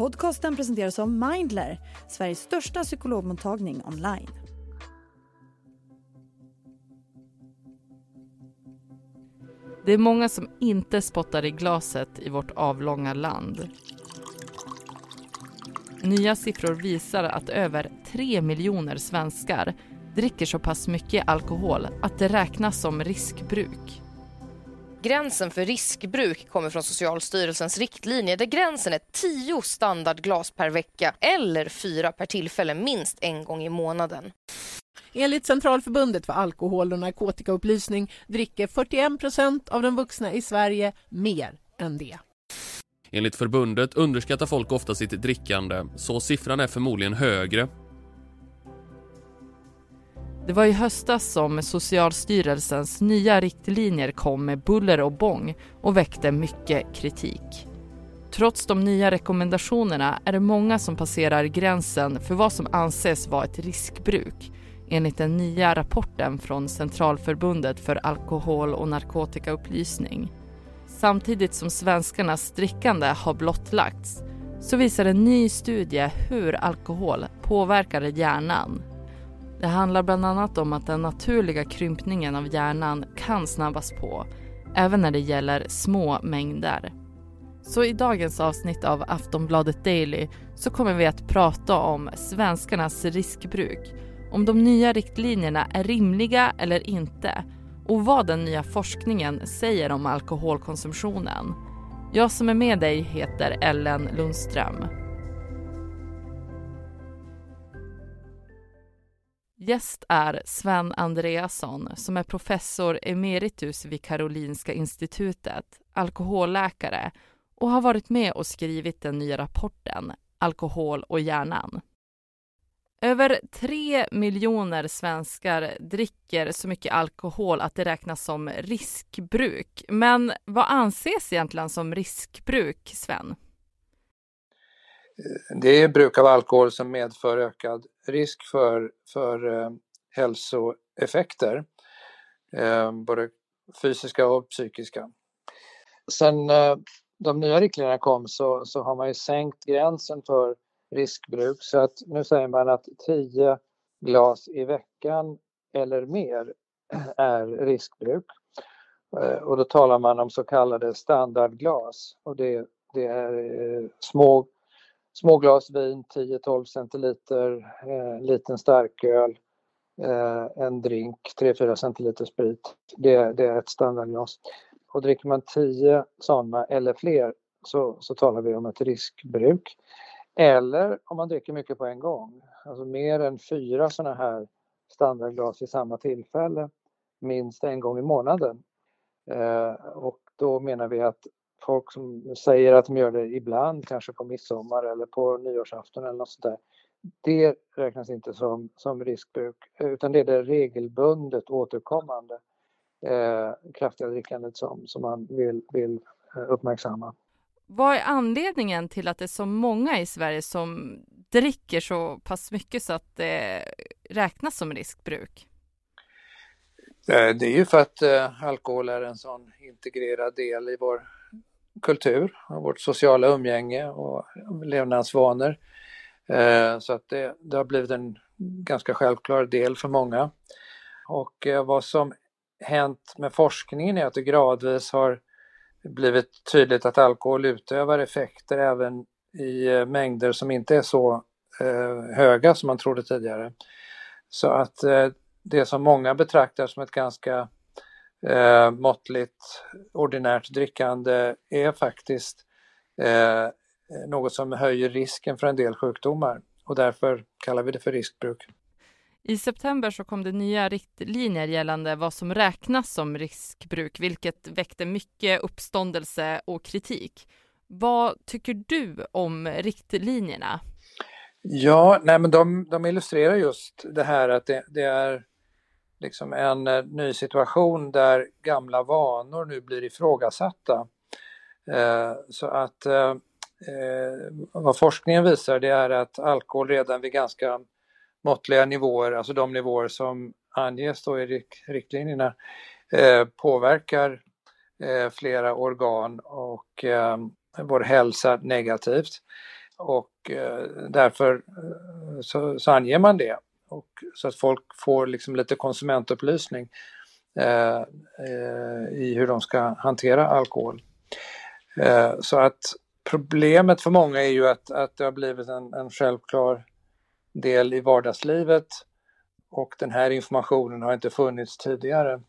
Podcasten presenteras av Mindler, Sveriges största psykologmottagning online. Det är många som inte spottar i glaset i vårt avlånga land. Nya siffror visar att över 3 miljoner svenskar dricker så pass mycket alkohol att det räknas som riskbruk. Gränsen för riskbruk kommer från Socialstyrelsens riktlinjer där gränsen är 10 standardglas per vecka eller fyra per tillfälle minst en gång i månaden. Enligt Centralförbundet för alkohol och narkotikaupplysning dricker 41 procent av de vuxna i Sverige mer än det. Enligt förbundet underskattar folk ofta sitt drickande, så siffran är förmodligen högre. Det var i höstas som Socialstyrelsens nya riktlinjer kom med buller och bång och väckte mycket kritik. Trots de nya rekommendationerna är det många som passerar gränsen för vad som anses vara ett riskbruk enligt den nya rapporten från Centralförbundet för alkohol och narkotikaupplysning. Samtidigt som svenskarnas drickande har blottlagts så visar en ny studie hur alkohol påverkar hjärnan. Det handlar bland annat om att den naturliga krympningen av hjärnan kan snabbas på, även när det gäller små mängder. Så i dagens avsnitt av Aftonbladet Daily så kommer vi att prata om svenskarnas riskbruk, om de nya riktlinjerna är rimliga eller inte och vad den nya forskningen säger om alkoholkonsumtionen. Jag som är med dig heter Ellen Lundström. Gäst är Sven Andreasson som är professor emeritus vid Karolinska institutet, alkoholläkare och har varit med och skrivit den nya rapporten Alkohol och hjärnan. Över tre miljoner svenskar dricker så mycket alkohol att det räknas som riskbruk. Men vad anses egentligen som riskbruk, Sven? Det är bruk av alkohol som medför ökad risk för, för eh, hälsoeffekter, eh, både fysiska och psykiska. Sen eh, de nya riktlinjerna kom så, så har man ju sänkt gränsen för riskbruk så att nu säger man att 10 glas i veckan eller mer är riskbruk. Eh, och då talar man om så kallade standardglas och det, det är eh, små, små glas vin, 10-12 centiliter, eh, liten starköl, eh, en drink, 3-4 centiliter sprit. Det, det är ett standardglas. Och dricker man 10 sådana eller fler så, så talar vi om ett riskbruk. Eller om man dricker mycket på en gång, alltså mer än fyra sådana här standardglas vid samma tillfälle, minst en gång i månaden. Eh, och då menar vi att folk som säger att de gör det ibland, kanske på midsommar eller på nyårsafton eller något sånt där, det räknas inte som, som riskbruk, utan det är det regelbundet återkommande eh, kraftiga drickandet som, som man vill, vill eh, uppmärksamma. Vad är anledningen till att det är så många i Sverige som dricker så pass mycket så att det räknas som riskbruk? Eh, det är ju för att eh, alkohol är en sån integrerad del i vår kultur, och vårt sociala umgänge och levnadsvanor. Eh, så att det, det har blivit en ganska självklar del för många. Och eh, vad som hänt med forskningen är att det gradvis har blivit tydligt att alkohol utövar effekter även i eh, mängder som inte är så höga som man trodde tidigare. Så att det som många betraktar som ett ganska eh, måttligt ordinärt drickande är faktiskt eh, något som höjer risken för en del sjukdomar och därför kallar vi det för riskbruk. I september så kom det nya riktlinjer gällande vad som räknas som riskbruk, vilket väckte mycket uppståndelse och kritik. Vad tycker du om riktlinjerna? Ja, nej men de, de illustrerar just det här att det, det är liksom en eh, ny situation där gamla vanor nu blir ifrågasatta. Eh, så att eh, eh, vad forskningen visar det är att alkohol redan vid ganska måttliga nivåer, alltså de nivåer som anges då i riktlinjerna, eh, påverkar eh, flera organ och eh, vår hälsa negativt. och eh, därför eh, så, så anger man det. Och, så att folk får liksom lite konsumentupplysning eh, eh, i hur de ska hantera alkohol. Eh, så att problemet för många är ju att, att det har blivit en, en självklar del i vardagslivet och den här informationen har inte funnits tidigare.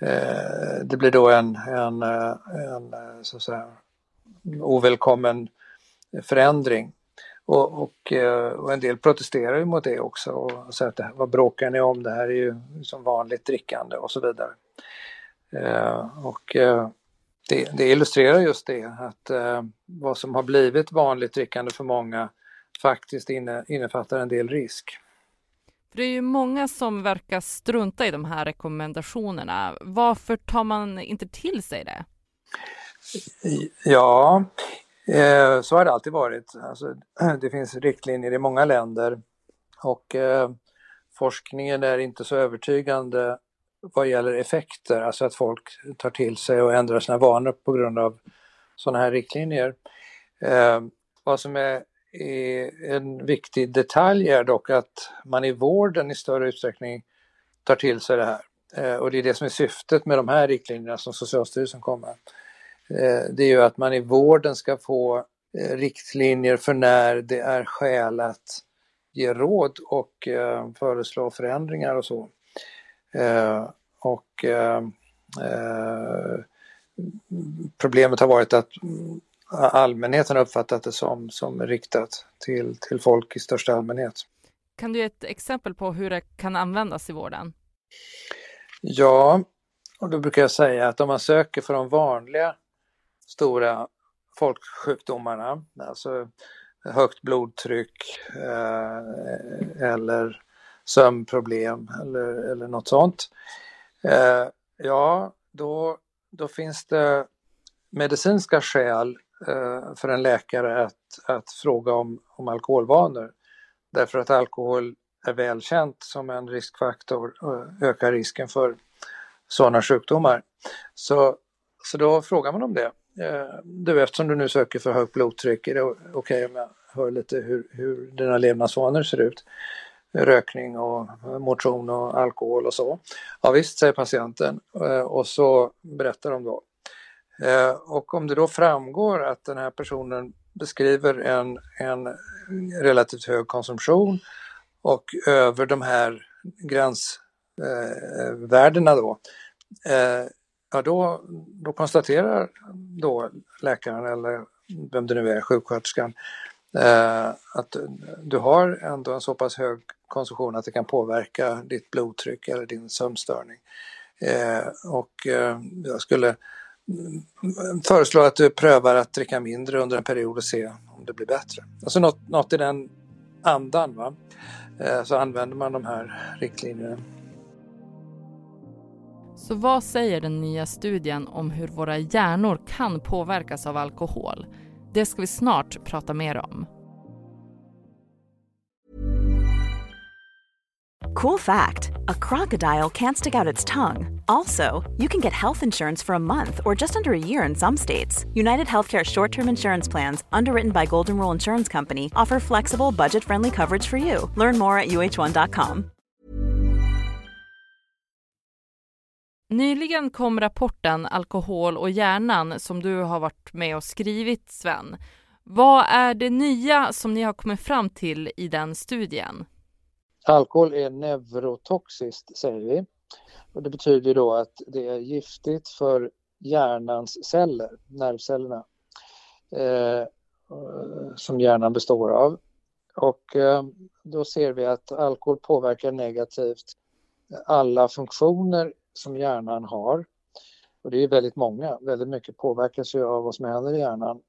Eh, det blir då en, en, eh, en eh, så att säga, ovälkommen förändring. Och, och, eh, och, en del protesterar ju mot det också och säger att det, vad bråkar ni om, det här är ju som vanligt drickande och så vidare. Eh, och eh, det, det, illustrerar just det att eh, vad som har blivit vanligt drickande för många faktiskt inne, innefattar en del risk. det är ju många som verkar strunta i de här rekommendationerna. Varför tar man inte till sig det? Ja, Eh, så har det alltid varit. Alltså, det finns riktlinjer i många länder och eh, forskningen är inte så övertygande vad gäller effekter, alltså att folk tar till sig och ändrar sina vanor på grund av sådana här riktlinjer. Eh, vad som är, är, en viktig detalj är dock att man i vården i större utsträckning tar till sig det här. Eh, och det är det som är syftet med de här riktlinjerna som Socialstyrelsen kommer med det är ju att man i vården ska få eh, riktlinjer för när det är skäl att ge råd och eh, föreslå förändringar och så. Och problemet har varit att allmänheten har uppfattat det som, som riktat till, till folk i största allmänhet. Kan du ge ett exempel på hur det kan användas i vården? Ja, och då brukar jag säga att om man söker för de vanliga stora folksjukdomarna, alltså högt blodtryck eh, eller sömnproblem eller, eller något sånt. Eh, ja, då, då finns det medicinska skäl eh, för en läkare att, att fråga om, om alkoholvanor. Därför att alkohol är välkänt som en riskfaktor och ökar risken för sådana sjukdomar. Så, så då frågar man om det. Eh, du, eftersom du nu söker för högt blodtryck, är det okej okay om jag hör lite hur, hur dina levnadsvanor ser ut? Rökning och motion och alkohol och så. Ja visst, säger patienten eh, och så berättar de då. Eh, och om det då framgår att den här personen beskriver en, en relativt hög konsumtion och över de här gränsvärdena då ja då, då konstaterar då läkaren eller vem det nu är, sjuksköterskan, eh, att du har ändå en så pass hög konsumtion att det kan påverka ditt blodtryck eller din sömnstörning. Eh, och eh, jag skulle föreslå att du prövar att dricka mindre under en period och se om det blir bättre. Alltså något, något i den andan. Va? Eh, så använder man de här riktlinjerna. Så vad säger den nya studien om hur våra hjärnor kan påverkas av alkohol? Det ska vi snart prata mer om. Cool fact a crocodile can't stick out its tongue. Also, you can get health insurance for a month or just under a year in some states. United Healthcare short term insurance plans, underwritten by Golden Rule Insurance Company, offer flexible, budget friendly coverage for you. Learn more at uh1.com. Nyligen kom rapporten Alkohol och hjärnan som du har varit med och skrivit, Sven. Vad är det nya som ni har kommit fram till i den studien? Alkohol är neurotoxiskt, säger vi. Och det betyder då att det är giftigt för hjärnans celler, nervcellerna, eh, som hjärnan består av. Och eh, då ser vi att alkohol påverkar negativt alla funktioner som hjärnan har. Och det är väldigt många, väldigt mycket påverkas ju av vad som händer i hjärnan.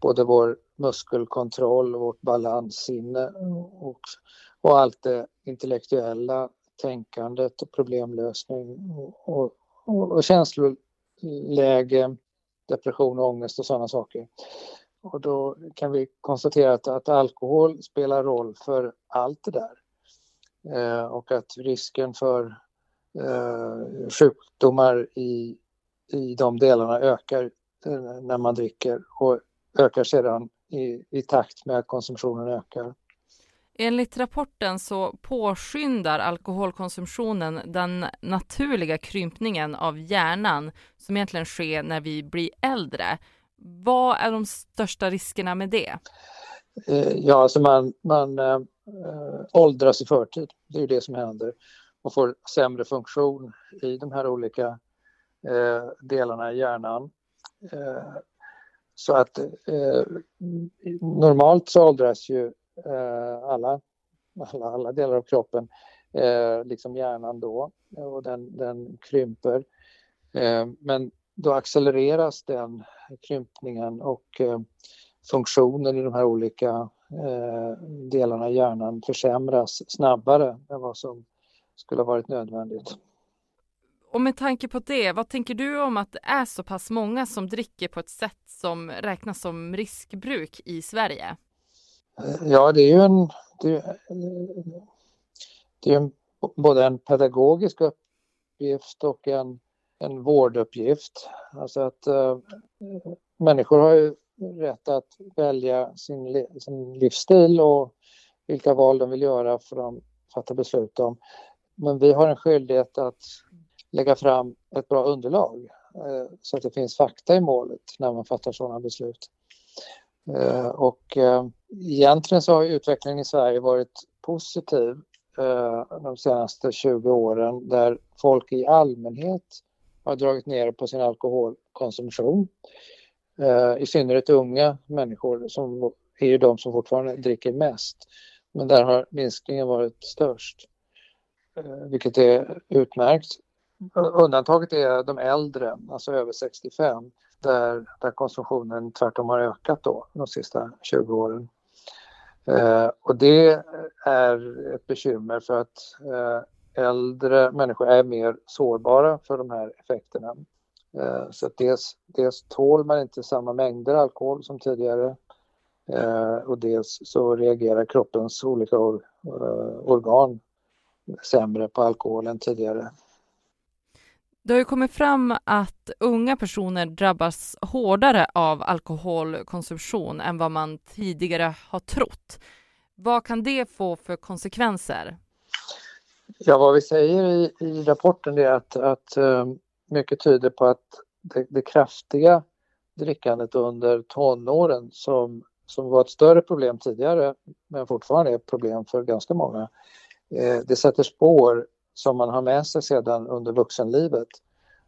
Både vår muskelkontroll, vårt balanssinne och, och allt det intellektuella tänkandet och problemlösning och, och, och känsloläge, depression och ångest och sådana saker. Och då kan vi konstatera att, att alkohol spelar roll för allt det där. Eh, och att risken för eh, sjukdomar i, i de delarna ökar eh, när man dricker och ökar sedan i, i takt med att konsumtionen ökar. Enligt rapporten så påskyndar alkoholkonsumtionen den naturliga krympningen av hjärnan som egentligen sker när vi blir äldre. Vad är de största riskerna med det? Eh, ja, alltså man, man äh, åldras i förtid. Det är ju det som händer och får sämre funktion i de här olika eh, delarna i hjärnan. Eh, så att eh, normalt så åldras ju eh, alla, alla, alla delar av kroppen, eh, liksom hjärnan då, och den, den krymper. men då accelereras den krympningen och funktionen i de här olika eh, delarna i hjärnan försämras snabbare än vad som skulle ha varit nödvändigt. Och med tanke på det, vad tänker du om att det är så pass många som dricker på ett sätt som räknas som riskbruk i Sverige? Ja, det är ju en, det det är en, både en pedagogisk uppgift och en, en vårduppgift. Alltså att äh, människor har ju rätt att välja sin, sin livsstil och vilka val de vill göra för att fatta beslut om. Men vi har en skyldighet att lägga fram ett bra underlag eh, så att det finns fakta i målet när man fattar sådana beslut. Eh, och eh, egentligen så har utvecklingen i Sverige varit positiv de senaste 20 åren där folk i allmänhet har dragit ner på sin alkoholkonsumtion I synnerhet unga människor som är ju de som fortfarande dricker mest. Men där har minskningen varit störst, vilket är utmärkt. Undantaget är de äldre, alltså över 65, där, där konsumtionen tvärtom har ökat då de sista 20 åren. Eh, och det är ett bekymmer för att eh, äldre människor är mer sårbara för de här effekterna. Eh, så att dels, dels tål man inte samma mängder alkohol som tidigare eh, och dels så reagerar kroppens olika or, eh, organ sämre på alkohol än tidigare. Det har ju kommit fram att unga personer drabbas hårdare av alkoholkonsumtion än vad man tidigare har trott. Vad kan det få för konsekvenser? Ja, vad vi säger i, i rapporten är att, att mycket tyder på att det, det kraftiga drickandet under tonåren som, som var ett större problem tidigare men fortfarande är ett problem för ganska många. Eh, det sätter spår som man har med sig sedan under vuxenlivet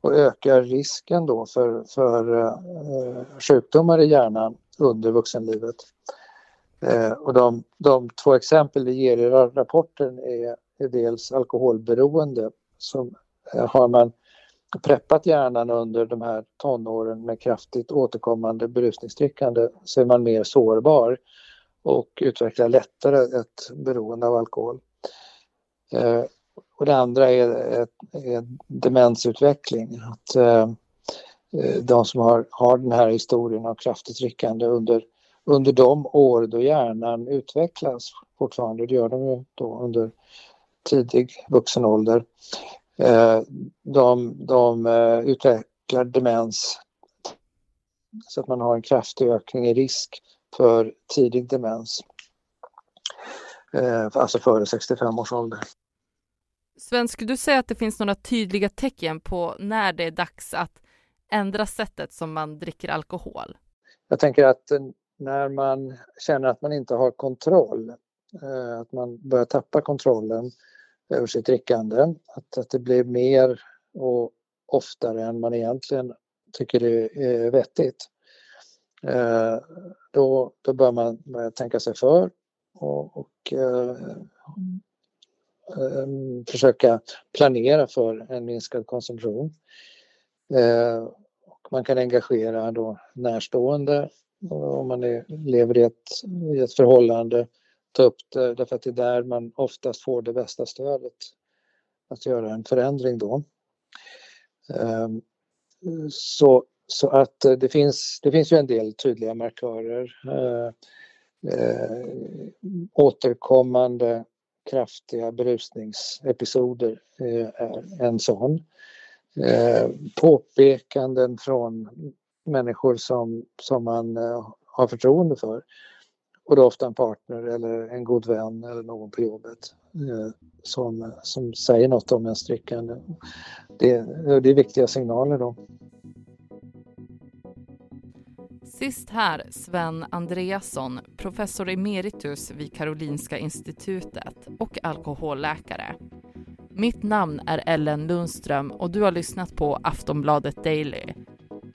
och ökar risken då för, för eh, sjukdomar i hjärnan under vuxenlivet. Eh, och de, de två exempel vi ger i rapporten är, är dels alkoholberoende som eh, har man preppat hjärnan under de här tonåren med kraftigt återkommande berusningsdrickande så är man mer sårbar och utvecklar lättare ett beroende av alkohol. Eh, och det andra är, är, är demensutveckling. Att, eh, eh, de som har, har den här historien av kraftigt ryckande under, under de år då hjärnan utvecklas fortfarande, det gör de ju då under tidig vuxen ålder, de, de utvecklar demens så att man har en kraftig ökning i risk för tidig demens. Eh, alltså före 65 års ålder. Sven, skulle du säga att det finns några tydliga tecken på när det är dags att ändra sättet som man dricker alkohol? Jag tänker att när man känner att man inte har kontroll, att man börjar tappa kontrollen över sitt drickande. Att, att det blir mer och oftare än man egentligen tycker det är vettigt. Eh, då, då bör man tänka sig för och, och eh, eh, försöka planera för en minskad konsumtion. Eh, och man kan engagera då närstående om man är, lever i ett, i ett förhållande ta upp det därför att det är där man oftast får det bästa stödet att göra en förändring då. Ehm, så, så att eh, det finns, det finns ju en del tydliga markörer. Eh, återkommande kraftiga berusningsepisoder eh, är en sån. Eh, påpekanden från människor som, som man eh, har förtroende för. Och då ofta en partner eller en god vän eller någon på jobbet eh, som, som säger något om ens drickande. Det, det är viktiga signaler då. Sist här Sven Andreasson, professor emeritus vid Karolinska institutet och alkoholläkare. Mitt namn är Ellen Lundström och du har lyssnat på Aftonbladet Daily.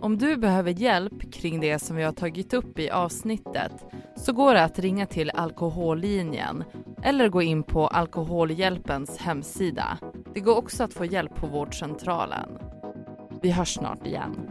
Om du behöver hjälp kring det som vi har tagit upp i avsnittet så går det att ringa till Alkohollinjen eller gå in på Alkoholhjälpens hemsida. Det går också att få hjälp på vårdcentralen. Vi hörs snart igen.